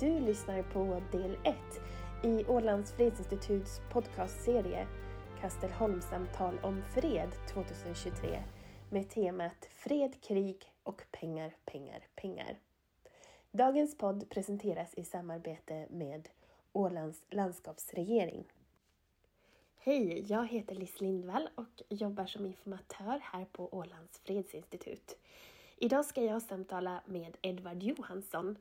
Du lyssnar på del 1 i Ålands fredsinstituts podcastserie Kastelholmssamtal om fred 2023 med temat Fred, krig och pengar, pengar, pengar. Dagens podd presenteras i samarbete med Ålands landskapsregering. Hej, jag heter Liss Lindvall och jobbar som informatör här på Ålands fredsinstitut. Idag ska jag samtala med Edvard Johansson,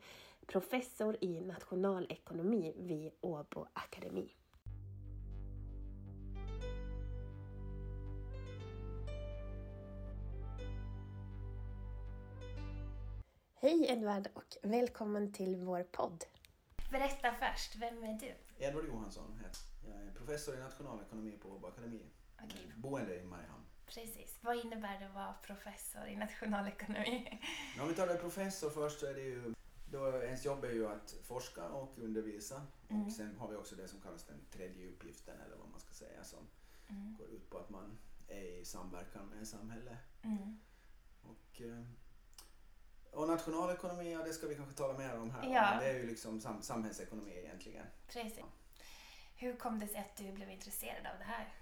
professor i nationalekonomi vid Åbo Akademi. Hej Edvard och välkommen till vår podd. Berätta först, vem är du? Edvard Johansson heter jag. är professor i nationalekonomi på Åbo Akademi. Okej. Boende i Mariehamn. Precis. Vad innebär det att vara professor i nationalekonomi? Om vi tar det professor först så är det ju då ens jobb är ju att forska och undervisa. Mm. Och sen har vi också det som kallas den tredje uppgiften eller vad man ska säga som Mm. går ut på att man är i samverkan med samhället. Mm. Och, eh, och nationalekonomi, ja det ska vi kanske tala mer om här. Ja. Men det är ju liksom sam- samhällsekonomi egentligen. Precis. Hur kom det sig att du blev intresserad av det här?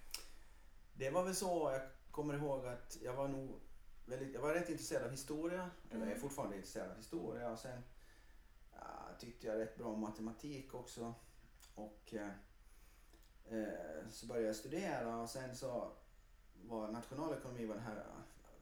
Det var väl så, jag kommer ihåg att jag var nog väldigt, jag var rätt intresserad av historia, eller jag är Mm. fortfarande intresserad av historia och sen ja, tyckte jag rätt bra om matematik också. Och eh, eh, så började jag studera och sen så var nationalekonomi var det här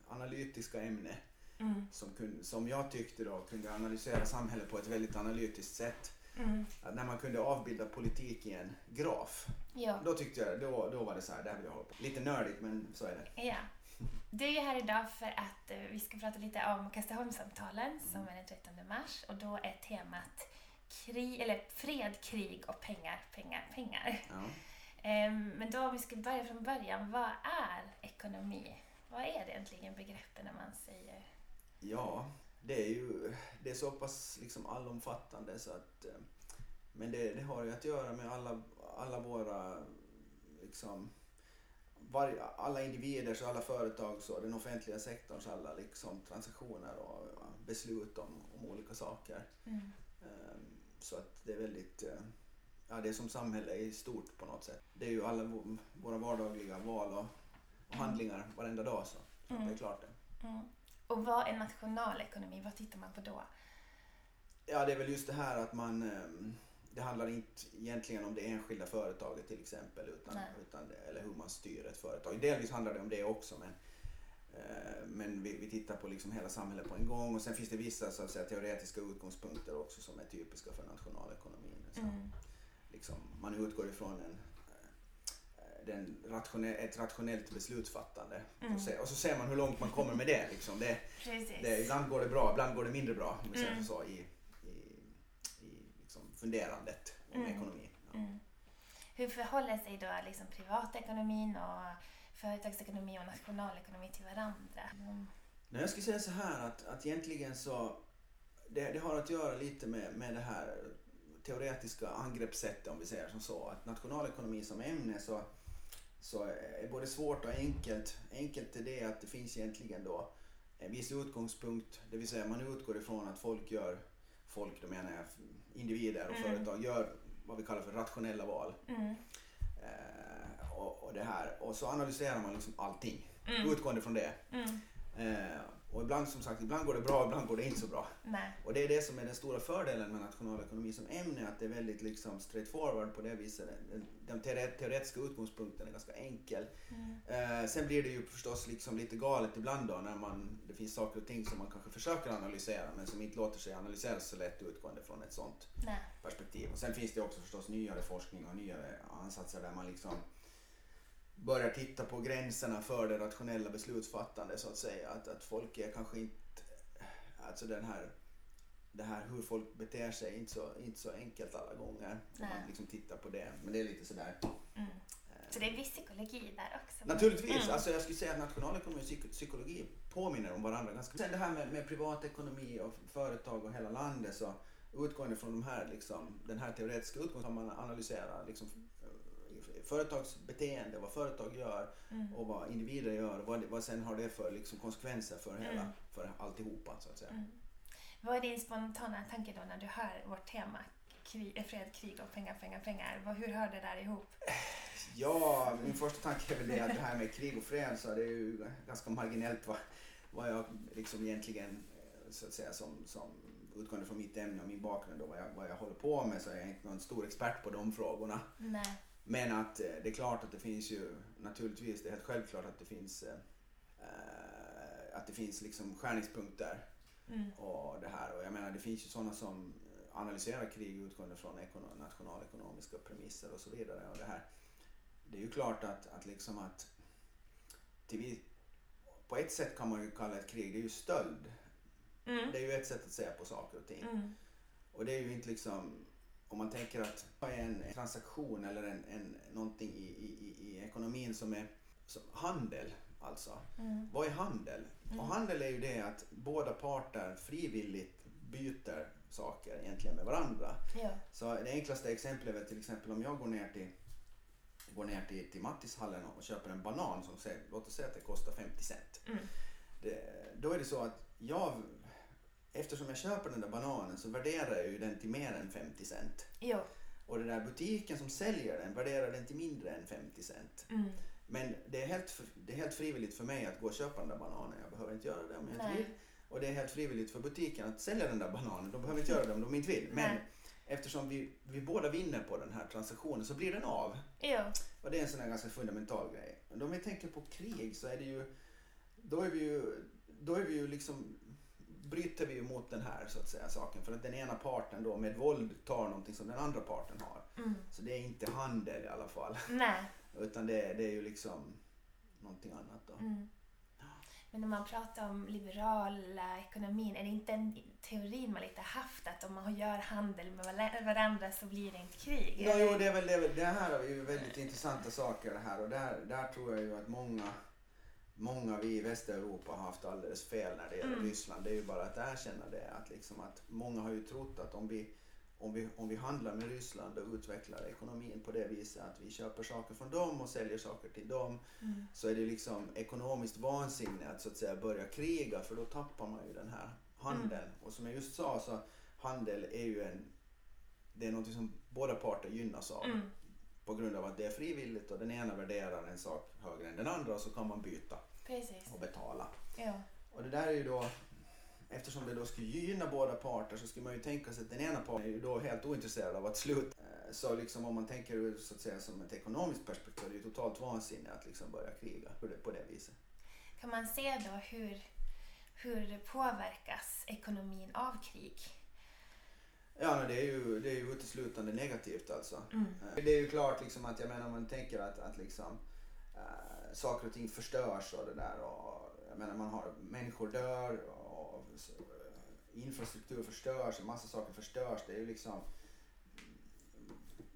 analytiska ämne Mm. som, kunde, som jag tyckte då kunde analysera samhället på ett väldigt analytiskt sätt. Mm. När man kunde avbilda politik i en graf, Ja. då tyckte jag, då, då var det så här, det här vill jag hålla på. Lite nördigt men så är det. ja. Du är här idag för att eh, vi ska prata lite om Kastaholmssamtalen som är den 13 mars och då är temat krig, eller fred, krig och pengar, pengar, pengar. Ja. Ehm, Men då om vi ska börja från början, vad är ekonomi? Vad är det egentligen begreppen när man säger... Ja, det är ju det är så pass liksom allomfattande så att eh, men det, det har ju att göra med alla, alla våra liksom varje, alla individers och alla företags och den offentliga sektorns alla liksom transaktioner och beslut om, om olika saker. Mm. Så att det är väldigt, eh, ja det är som samhälle i stort på något sätt. Det är ju alla vå- våra vardagliga val och, och handlingar varenda dag så, så Mm. det är klart det. Mm. Och vad är nationalekonomi? Vad tittar man på då? Ja, det är väl just det här att man... ehm, Det handlar inte egentligen om det enskilda företaget till exempel, utan, Nej. utan eller hur man styr ett företag. Delvis handlar det om det också, men, men vi, vi tittar på liksom hela samhället på en gång. Och sen finns det vissa så att säga, teoretiska utgångspunkter också som är typiska för nationalekonomin. Så, Mm. liksom, man utgår ifrån en, eh, den rationell, ett rationellt beslutsfattande. Mm. Och, se, och så ser man hur långt man kommer med det. Liksom. det det, ibland går det bra, ibland går det mindre bra. Om vi Mm. så, i, i, i liksom funderandet om Mm. ekonomi. Ja. Mm. Hur förhåller sig då liksom privatekonomin och företagsekonomi och nationalekonomi till varandra? Mm. Nej, jag skulle säga så här att, att egentligen så det, det har att göra lite med, med det här teoretiska angreppssättet om vi säger som så. Att nationalekonomi som ämne så, så är både svårt och enkelt. Enkelt är det att det finns egentligen då en viss utgångspunkt, det vill säga man utgår ifrån att folk gör, folk då menar jag individer och Mm. företag gör vad vi kallar för rationella val. Mm. Och, och det här. Och så analyserar man liksom allting Mm. utgående från det. Mm. Eh, och ibland som sagt, ibland går det bra, ibland går det inte så bra. Nej. Och det är det som är den stora fördelen med nationalekonomi som ämne, att det är väldigt liksom straightforward på det viset. Den, den teore- teoretiska utgångspunkten är ganska enkel. Mm. Eh, sen blir det ju förstås liksom lite galet ibland då när man, det finns saker och ting som man kanske försöker analysera men som inte låter sig analyseras så lätt utgående från ett sånt Nej. perspektiv. Och sen finns det också förstås nyare forskning och nyare ansatser där man liksom börjar titta på gränserna för det rationella beslutsfattande så att säga. Att, att folk är kanske inte, alltså den här, det här hur folk beter sig inte så, inte så enkelt alla gånger. Om man liksom tittar på det. Men det är lite sådär. Mm. eh, Så det är viss psykologi där också? Naturligtvis, Mm. alltså jag skulle säga att nationalekonomi och psyk- psykologi påminner om varandra ganska Sen det här med, med privatekonomi och företag och hela landet så utgående från de här, liksom, den här teoretiska utgångspunkten man analyserar liksom, företagsbeteende, vad företag gör Mm. och vad individer gör vad, vad sen har det för liksom, konsekvenser för, hela, Mm. för alltihopa så att säga. Mm. Vad är din spontana tanke då när du hör vårt tema krig, eh, fred, krig och pengar, pengar, pengar. Hur hör det där ihop? Ja, min första tanke är väl det att det här med krig och fred så det är ju ganska marginellt vad, vad jag liksom egentligen eh, så att säga som, som utgående från mitt ämne och min bakgrund och vad jag, vad jag håller på med så är jag inte någon stor expert på de frågorna. Nej. Men att eh, det är klart att det finns ju naturligtvis, det är helt självklart att det finns eh, eh, att det finns liksom skärningspunkter Mm. och det här. Och jag menar det finns ju sådana som analyserar krig utgående från ekono- nationalekonomiska premisser och så vidare. Och det, här, det är ju klart att, att liksom att till på ett sätt kan man ju kalla ett krig, det är ju stöld. Mm. Det är ju ett sätt att se på saker och ting. Mm. Och det är ju inte liksom, om man tänker att vad är en transaktion eller en, en, någonting i, i, i- ekonomin som är som handel alltså. Mm. Vad är handel? Mm. Och handel är ju det att båda parter frivilligt byter saker egentligen med varandra. Ja. Så det enklaste exemplet är till exempel om jag går ner till går ner till, till Mattishallen och köper en banan som säger, låt oss säga att det kostar 50 cent. Mm. Det, då är det så att jag, eftersom jag köper den där bananen så värderar jag ju den till mer än 50 cent. Jo. Och den där butiken som säljer den värderar den till mindre än 50 cent. Mm. Men det är, helt, det är helt frivilligt för mig att gå och köpa den där bananen. Jag behöver inte göra det om jag inte vill. Och det är helt frivilligt för butiken att sälja den där bananen. De behöver inte göra det om de inte vill. Men Nej. eftersom vi, vi båda vinner på den här transaktionen så blir den av. Jo. Och det är en sån här ganska fundamental grej. Men om vi tänker på krig så är det ju, då är vi ju, då är vi ju liksom, bryter vi ju mot den här så att säga saken. För att den ena parten då med våld tar någonting som den andra parten har. Mm. Så det är inte handel i alla fall. Nej. Utan det, det är ju liksom någonting annat då. Mm. Men när man pratar om liberala ekonomin, är det inte en teorin man lite haft att om man gör handel med varandra så blir det inte krig? Ja, jo, det, är väl, det, är väl, det här är ju väldigt intressanta saker det här och där, där tror jag ju att många, många vi i Västeuropa har haft alldeles fel när det gäller Mm. Ryssland. Det är ju bara att erkänna det. Att, liksom att många har ju trott att om vi, om, vi, om vi handlar med Ryssland och utvecklar ekonomin på det viset att vi köper saker från dem och säljer saker till dem Mm. så är det liksom ekonomiskt vansinne att så att säga börja kriga för då tappar man ju den här handeln. Och som jag just sa så handel är ju en, det är något som båda parter gynnas av Mm. På grund av att det är frivilligt och den ena värderar en sak högre än den andra och så kan man byta Precis. och betala. Ja. Och det där är ju då, eftersom det då skulle gynna båda parter så skulle man ju tänka sig att den ena parten är ju då helt ointresserad av att sluta. Eh, Så liksom om man tänker ur så att säga som ett ekonomiskt perspektiv, det är ju totalt vansinne att liksom börja kriga på det, det viset. Kan man se då hur, hur påverkas ekonomin av krig? Ja, det är ju, det är ju uteslutande negativt alltså. Mm. Eh, Det är ju klart liksom att jag menar om man tänker att, att liksom äh, saker och ting förstörs och det där och jag menar man har människor dör och så, eh, infrastruktur förstörs och massa saker förstörs. Det är ju liksom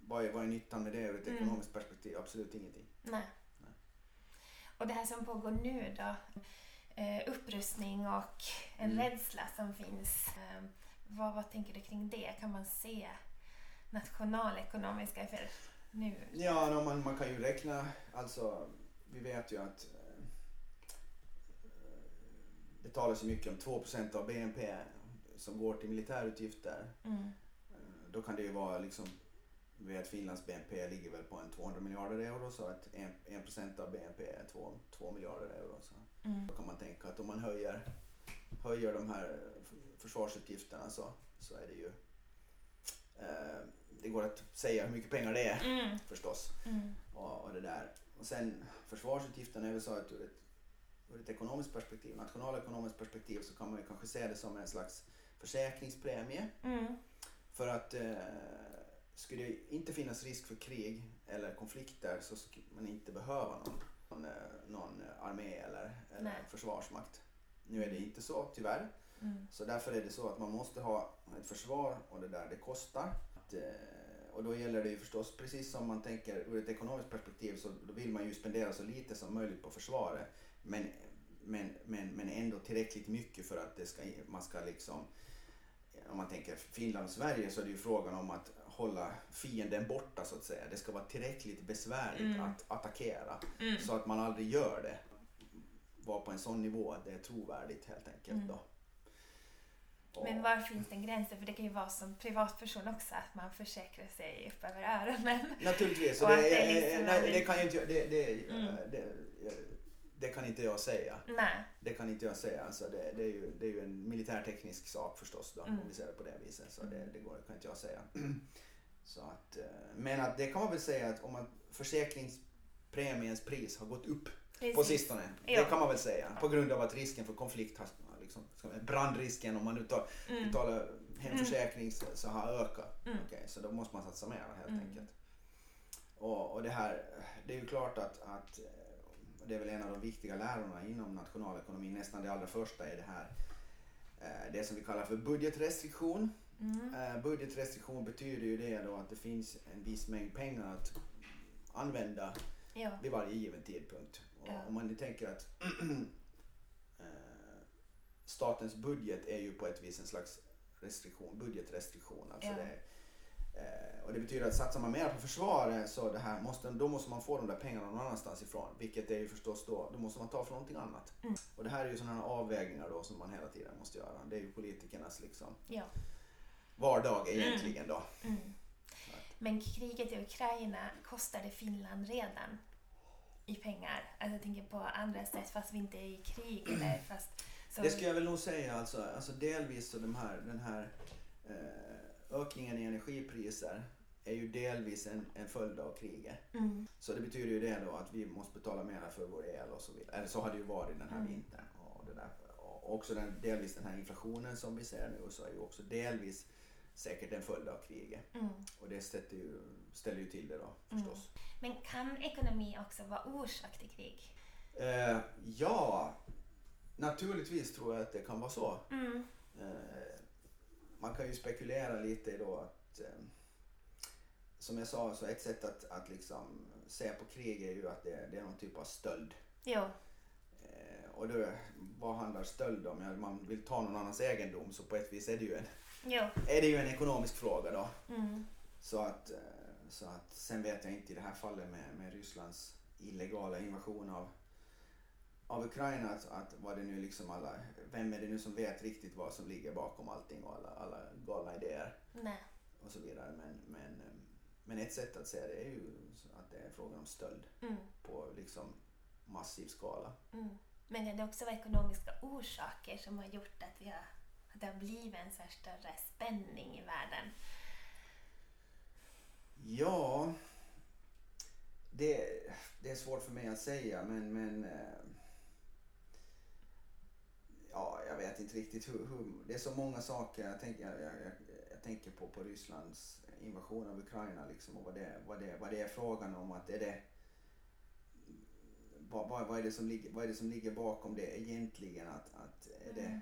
vad är, vad är nyttan med det ur ett Mm. ekonomiskt perspektiv? Absolut ingenting. Nej. Nej. Och det här som pågår nu då, eh, upprustning och en Mm. rädsla som finns. Eh, vad, vad tänker du kring det? Kan man se nationalekonomiska effekter nu? Ja, no, man, man kan ju räkna, alltså vi vet ju att eh, det talas ju mycket om 2% av BNP som går till militärutgifter. Mm. Eh, Då kan det ju vara liksom, vi vet Finlands BNP ligger väl på en 200 miljarder euro så att 1 procent av BNP är 2, 2 miljarder euro. Så Mm. då kan man tänka att om man höjer, höjer de här försvarsutgifterna så, så är det ju, det går att säga hur mycket pengar det är Mm. förstås. Mm. Och, och det där. Och sen försvarsutgifterna är väl så att ur ett, ur ett ekonomiskt perspektiv, nationalekonomiskt perspektiv så kan man ju kanske se det som en slags försäkringspremie. Mm. För att eh, skulle det inte finnas risk för krig eller konflikter så skulle man inte behöva någon, någon, eh, någon armé eller, eller försvarsmakt. Nu är det inte så tyvärr. Mm. Så därför är det så att man måste ha ett försvar och det där det kostar. Att, eh, och då gäller det ju förstås, precis som man tänker ur ett ekonomiskt perspektiv så då vill man ju spendera så lite som möjligt på försvaret. Men, men, men, men ändå tillräckligt mycket för att det ska, man ska liksom, om man tänker Finland och Sverige så är det ju frågan om att hålla fienden borta så att säga. Det ska vara tillräckligt besvärligt Mm. att attackera Mm. så att man aldrig gör det. Var på en sån nivå att det är trovärdigt helt enkelt Mm. då. Men var finns den gränsen? För det kan ju vara som privatperson också att man försäkrar sig upp över öronen. Naturligtvis. Och det, det är liksom nej, en- det kan ju inte jag- det, det, Mm. det, det kan inte jag säga. Nej. Det kan inte jag säga. Alltså det, är ju, det är ju en militärteknisk sak förstås då, Mm. om vi ser det på det viset. Så det, Mm. det går, kan inte jag säga. Så att, eh, men att det kan man väl säga att om man försäkringspremiens pris har gått upp på Precis. sistone. Ja. Det kan man väl säga. På grund av att risken för konflikt har liksom, brandrisken om man nu tar, Mm. betalar hemförsäkring så, så har ökat. Mm. Okej, så då måste man satsa mer helt Mm. enkelt. Och, och det här, det är ju klart att, att eh, det är väl en av de viktiga lärorna inom nationalekonomi, nästan det allra första är det här eh, det som vi kallar för budgetrestriktion. Mm. Eh, Budgetrestriktion betyder ju det då att det finns en viss mängd pengar att använda Ja. vid varje given tidpunkt. Och Ja. Om man nu tänker att statens budget är ju på ett vis en slags restriktion, budgetrestriktion. Alltså Ja. det, eh, och det betyder att satsar man mer på försvaret så det här måste, då måste man få de där pengarna någon annanstans ifrån. Vilket är ju förstås då, då måste man ta från någonting annat. Mm. Och det här är ju sådana avvägningar då som man hela tiden måste göra. Det är ju politikernas liksom ja. vardag egentligen då. Mm. Men kriget i Ukraina kostade Finland redan i pengar. Alltså jag tänker på andra sätt fast vi inte är i krig eller fast... Så, Det ska jag väl nog säga alltså, alltså delvis så de här, den här eh, ökningen i energipriser är ju delvis en, en följd av kriget. mm. Så det betyder ju det då att vi måste betala mer för vår el och så vidare. Eller så har det ju varit den här Mm. vintern. Och, det där. och också den, delvis den här inflationen som vi ser nu så är ju också delvis säkert en följd av kriget. Mm. Och det sätter ju, ställer ju till det då Mm. förstås. Men kan ekonomi också vara orsak till krig? Eh, ja, naturligtvis tror jag att det kan vara så. Mm. Eh, man kan ju spekulera lite i då att eh, som jag sa så ett sätt att, att liksom se på krig är ju att det, det är någon typ av stöld. Jo. Eh, och då, vad handlar stöld om? Ja, man vill ta någon annans egendom så på ett vis är det ju en, Jo. är det ju en ekonomisk fråga då. Mm. Så att, eh, så att sen vet jag inte i det här fallet med, med Rysslands illegala invasion av, av Ukraina att, att vad det nu liksom alla, vem är det nu som vet riktigt vad som ligger bakom allting och alla, alla galna idéer Nej. och så vidare. Men, men, eh, men ett sätt att se det är ju att det är frågan om stöld Mm. på liksom massiv skala. Mm. Men kan det också vara ekonomiska orsaker som har gjort att, vi har, att det har blivit en så här större spänning i världen? Ja, det, det är svårt för mig att säga men, men eh, ja, jag vet inte riktigt hur, hur det är så många saker. Jag tänker, jag, jag, jag tänker på, på Rysslands invasion av Ukraina liksom, och vad det, vad, det, vad det är frågan om. Att är det, vad, vad, vad, är det som ligger, vad är det som ligger bakom det egentligen? Att, att är det, Mm.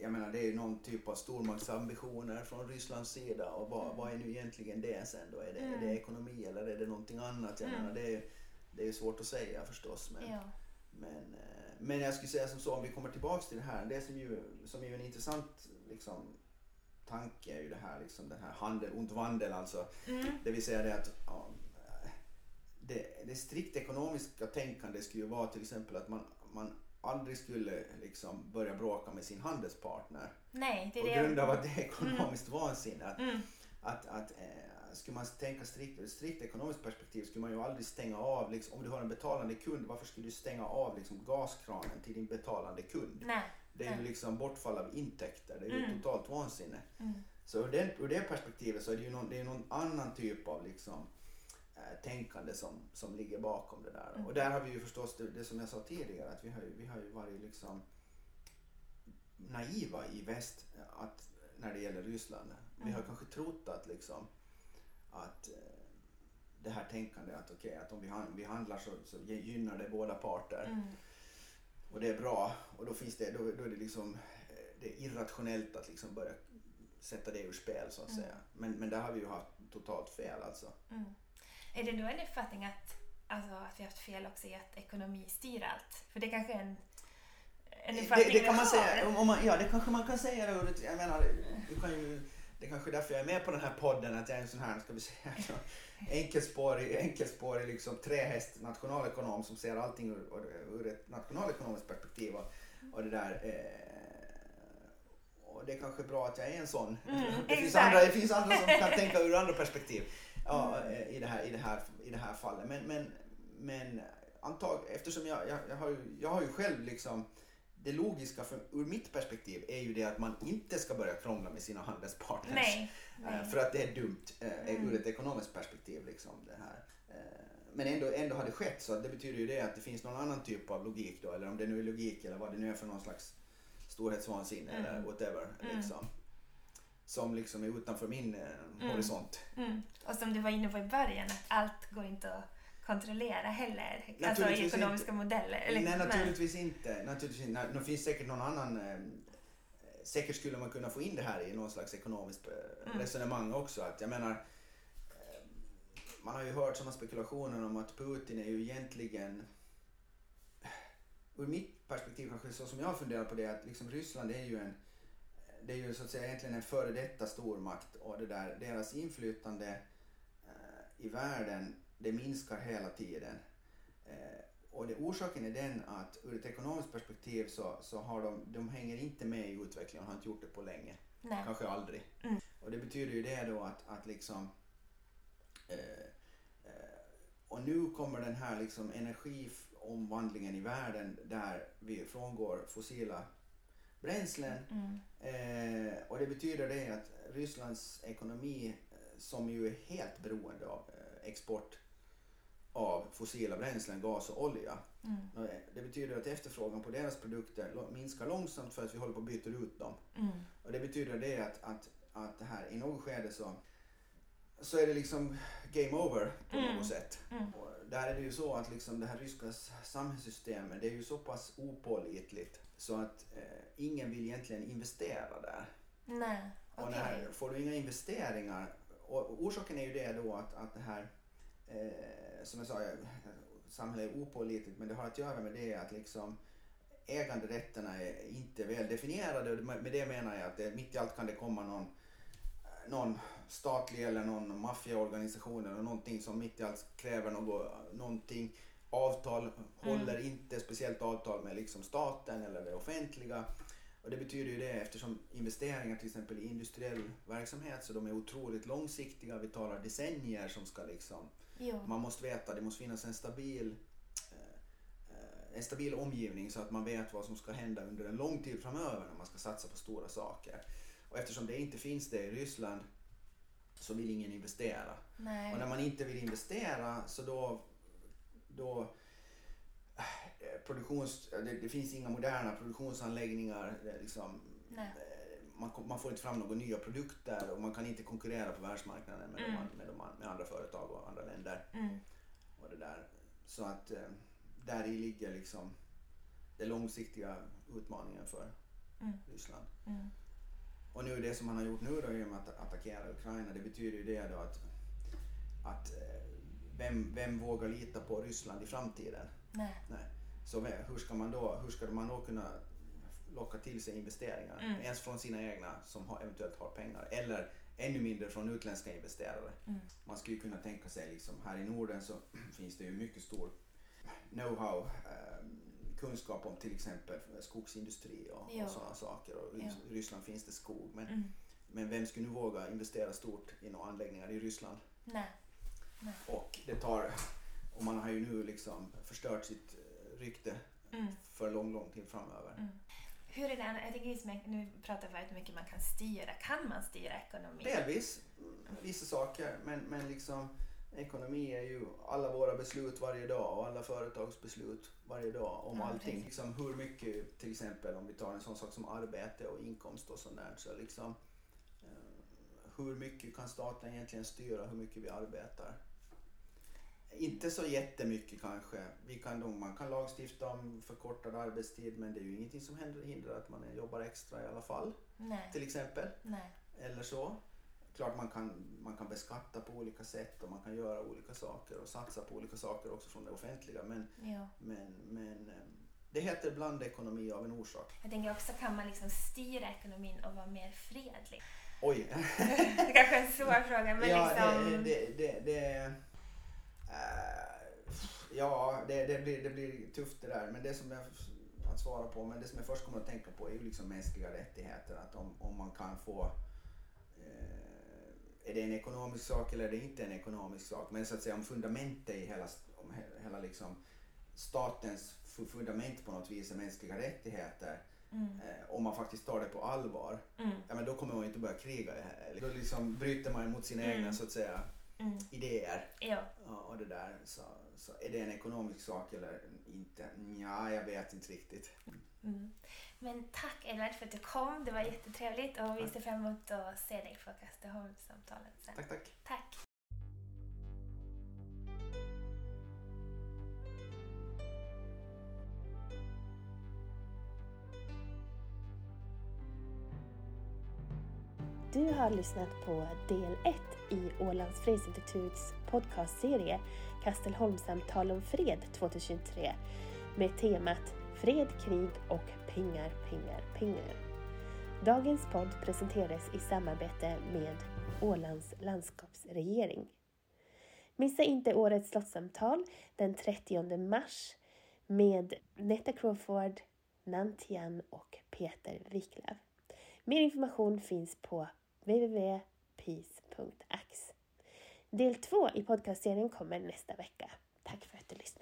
jag menar det är ju någon typ av stormaktsambitioner från Rysslands sida och vad, vad är nu egentligen det sen då? Är det, är det Mm. ekonomi eller är det någonting annat? Jag Mm. menar det är, det är ju svårt att säga förstås. Men, Ja. men, eh, men jag skulle säga som så om vi kommer tillbaks till det här. Det som ju, som är ju en intressant liksom, tanke är ju det här liksom den här handel und vandel alltså. Mm. Det vill säga det att ja, det, det strikt ekonomiska tänkandet skulle ju vara till exempel att man, man aldrig skulle liksom börja bråka med sin handelspartner. Nej, det är På det grund av att det är ekonomiskt vansinne. Att, Mm. att, att eh, skulle man tänka strikt ur ett strikt ekonomiskt perspektiv skulle man ju aldrig stänga av, liksom, om du har en betalande kund, varför skulle du stänga av liksom, gaskranen till din betalande kund? Nej. Det är ju liksom bortfall av intäkter, det är ju Mm. totalt vansinne. Mm. Så ur, den, ur det perspektivet så är det ju någon, det är någon annan typ av liksom, eh, tänkande som, som ligger bakom det där. Mm. Och där har vi ju förstås det, det som jag sa tidigare att vi har, ju- vi har ju varit liksom naiva i väst eh, att, när det gäller Ryssland. Vi har Mm. kanske trott att liksom att eh, det här tänkandet att okej att om vi, han, vi handlar så, så gynnar det båda parter Mm. och det är bra och då finns det, då, då är det liksom eh, det är irrationellt att liksom börja sätta det ur spel så att Mm. säga. Men, men där har vi ju haft totalt fel alltså. Mm. Är det då en uppfattning att, alltså, att vi har haft fel också i att ekonomi styr allt? För det kanske är en, en Det, uppfattning det kan vi man har. säga, om, om man, ja det kanske man kan säga det. det- Jag menar, du kan ju, det är kanske är därför jag är med på den här podden, att jag är en sån här, ska vi säga, enkelspårig, enkelspårig liksom trähäst nationalekonom som ser allting ur, ur, ett nationalekonomiskt perspektiv. Och, och det där, eh, och det är kanske bra att jag är en sån. Mm, det, finns andra, det finns andra som kan tänka ur andra perspektiv ja, eh, i, det här, i, det här, i det här fallet. Men, men, men antag, eftersom jag, jag, jag, har ju, jag har ju själv liksom det logiska för, ur mitt perspektiv är ju det att man inte ska börja krångla med sina handelspartners. Nej. Eh, nej. För att det är dumt eh, Mm. ur ett ekonomiskt perspektiv. Liksom, det här. Eh, Men ändå, ändå har det skett så det betyder ju det att det finns någon annan typ av logik då. Eller om det nu är logik eller vad det nu är för någon slags storhetsvansinne Mm. eller whatever. Mm. Liksom, som liksom är utanför min Mm. horisont. Mm. Och som du var inne på i början, att allt går inte att kontrollera heller. Alltså i ekonomiska modeller. Eller, Nej, naturligtvis inte. Naturligtvis inte. Det finns säkert någon annan... Eh, säkert skulle man kunna få in det här i någon slags ekonomiskt eh, Mm. resonemang också. Att jag menar, eh, man har ju hört sådana spekulationer om att Putin är ju egentligen... Ur mitt perspektiv kanske så som jag funderar på det att liksom Ryssland är ju en det är ju så att säga egentligen en före detta stormakt och det där, deras inflytande eh, i världen det minskar hela tiden. Eh, och det, orsaken är den att ur ett ekonomiskt perspektiv så, så har de, de hänger inte med i utvecklingen och har inte gjort det på länge. Nej. Kanske aldrig. Mm. Och det betyder ju det då att, att liksom eh, eh, och nu kommer den här liksom energiomvandlingen i världen där vi frångår fossila bränslen Mm. Eh, och det betyder det att Rysslands ekonomi, eh, som ju är helt beroende av eh, export av fossila bränslen, gas och olja. Mm. Eh, Det betyder att efterfrågan på deras produkter minskar långsamt för att vi håller på att byta ut dem. Mm. Och det betyder det att, att, att det här i något skede så, så är det liksom game over på Mm. något sätt. Mm. Och där är det ju så att liksom det här ryska samhällssystemet det är ju så pass opålitligt så att eh, ingen vill egentligen investera där. Nej, Och okej. när, får du inga investeringar, och orsaken är ju det då att, att det här, eh, som jag sa, eh, samhället är opålitligt men det har att göra med det att liksom äganderätterna är inte väl definierade och med det menar jag att det, mitt i allt kan det komma någon, någon statlig eller någon maffiaorganisation eller någonting som mitt i allt kräver något, någonting avtal, håller inte speciellt avtal med liksom staten eller det offentliga. Och det betyder ju det eftersom investeringar till exempel i industriell verksamhet så de är otroligt långsiktiga. Vi talar decennier som ska liksom, Jo. man måste veta, det måste finnas en stabil eh, eh, en stabil omgivning så att man vet vad som ska hända under en lång tid framöver när man ska satsa på stora saker. Och eftersom det inte finns det i Ryssland så vill ingen investera. Nej. Och när man inte vill investera så då, då eh, produktions, det, det finns inga moderna produktionsanläggningar. Liksom, Nej. Man, man får inte fram några nya produkter och man kan inte konkurrera på världsmarknaden med, Mm. de, med, de, med andra företag och andra länder. Mm. Och det där. Så att eh, där i ligger liksom den långsiktiga utmaningen för Mm. Ryssland. Mm. Och nu det som man har gjort nu då genom att attackera Ukraina det betyder ju det då att, att eh, vem, vem vågar lita på Ryssland i framtiden? Nej. Nej. Så hur ska man då, hur ska man då kunna locka till sig investeringar? Mm. Ens från sina egna som har, eventuellt har pengar eller ännu mindre från utländska investerare. Mm. Man skulle kunna tänka sig liksom här i Norden så finns det ju mycket stor know-how, eh, kunskap om till exempel skogsindustri och, Ja. och sådana saker. Och i Ja. Ryssland finns det skog. Men, Mm. men vem skulle nu våga investera stort i några anläggningar i Ryssland? Nej. Och det tar, och man har ju nu liksom förstört sitt rykte Mm. för lång, lång tid framöver. Hur är det, tänker just med, nu pratar vi väldigt mycket man kan styra. Kan man styra ekonomin? Delvis, vissa saker, men, men liksom ekonomi är ju alla våra beslut varje dag och alla företags beslut varje dag om Ja, allting. precis. Liksom hur mycket, till exempel om vi tar en sån sak som arbete och inkomst och sånt där, så liksom eh, hur mycket kan staten egentligen styra hur mycket vi arbetar? Inte så jättemycket kanske. Vi kan, man kan lagstifta om förkortad arbetstid men det är ju ingenting som hindrar att man jobbar extra i alla fall. Nej. Till exempel Nej. eller så. Klart man kan, man kan beskatta på olika sätt och man kan göra olika saker och satsa på olika saker också från det offentliga. Men, Ja. men, men eh, det heter blandekonomi av en orsak. Jag tänker också kan man liksom styra ekonomin och vara mer fredlig? Oj! Det kanske är en svår fråga men ja, liksom... det, det, det, det, det, blir, det blir tufft det där. Men det som jag att svara på men det som jag först kommer att tänka på är ju liksom mänskliga rättigheter. Att om, om man kan få eh, är det en ekonomisk sak eller är det inte en ekonomisk sak? Men så att säga om fundamentet i hela, om he- hela liksom statens fu- fundament på något vis är mänskliga rättigheter. Mm. Eh, om man faktiskt tar det på allvar. Mm. Ja, men då kommer man ju inte börja kriga. Då liksom bryter man mot sina Mm. egna så att säga Mm. idéer. Ja. Och det där. Så, så är det en ekonomisk sak eller inte? Ja, jag vet inte riktigt. Mm. Men tack Edvard för att du kom. Det var jättetrevligt och vi ser fram emot att se dig på Kastaholmssamtalen sen. Tack, tack. Du har lyssnat på del 1 i Ålands fredsinstituts podcastserie Kastelholmssamtal om fred 2023 med temat Fred, krig och pengar, pengar, pengar. Dagens podd presenterades i samarbete med Ålands landskapsregering. Missa inte årets slottssamtal den 30 mars med Netta Crawford, Nantian och Peter Wiklöf. Mer information finns på www.peace.ax. Del två i podcastserien kommer nästa vecka. Tack för att du lyssnade.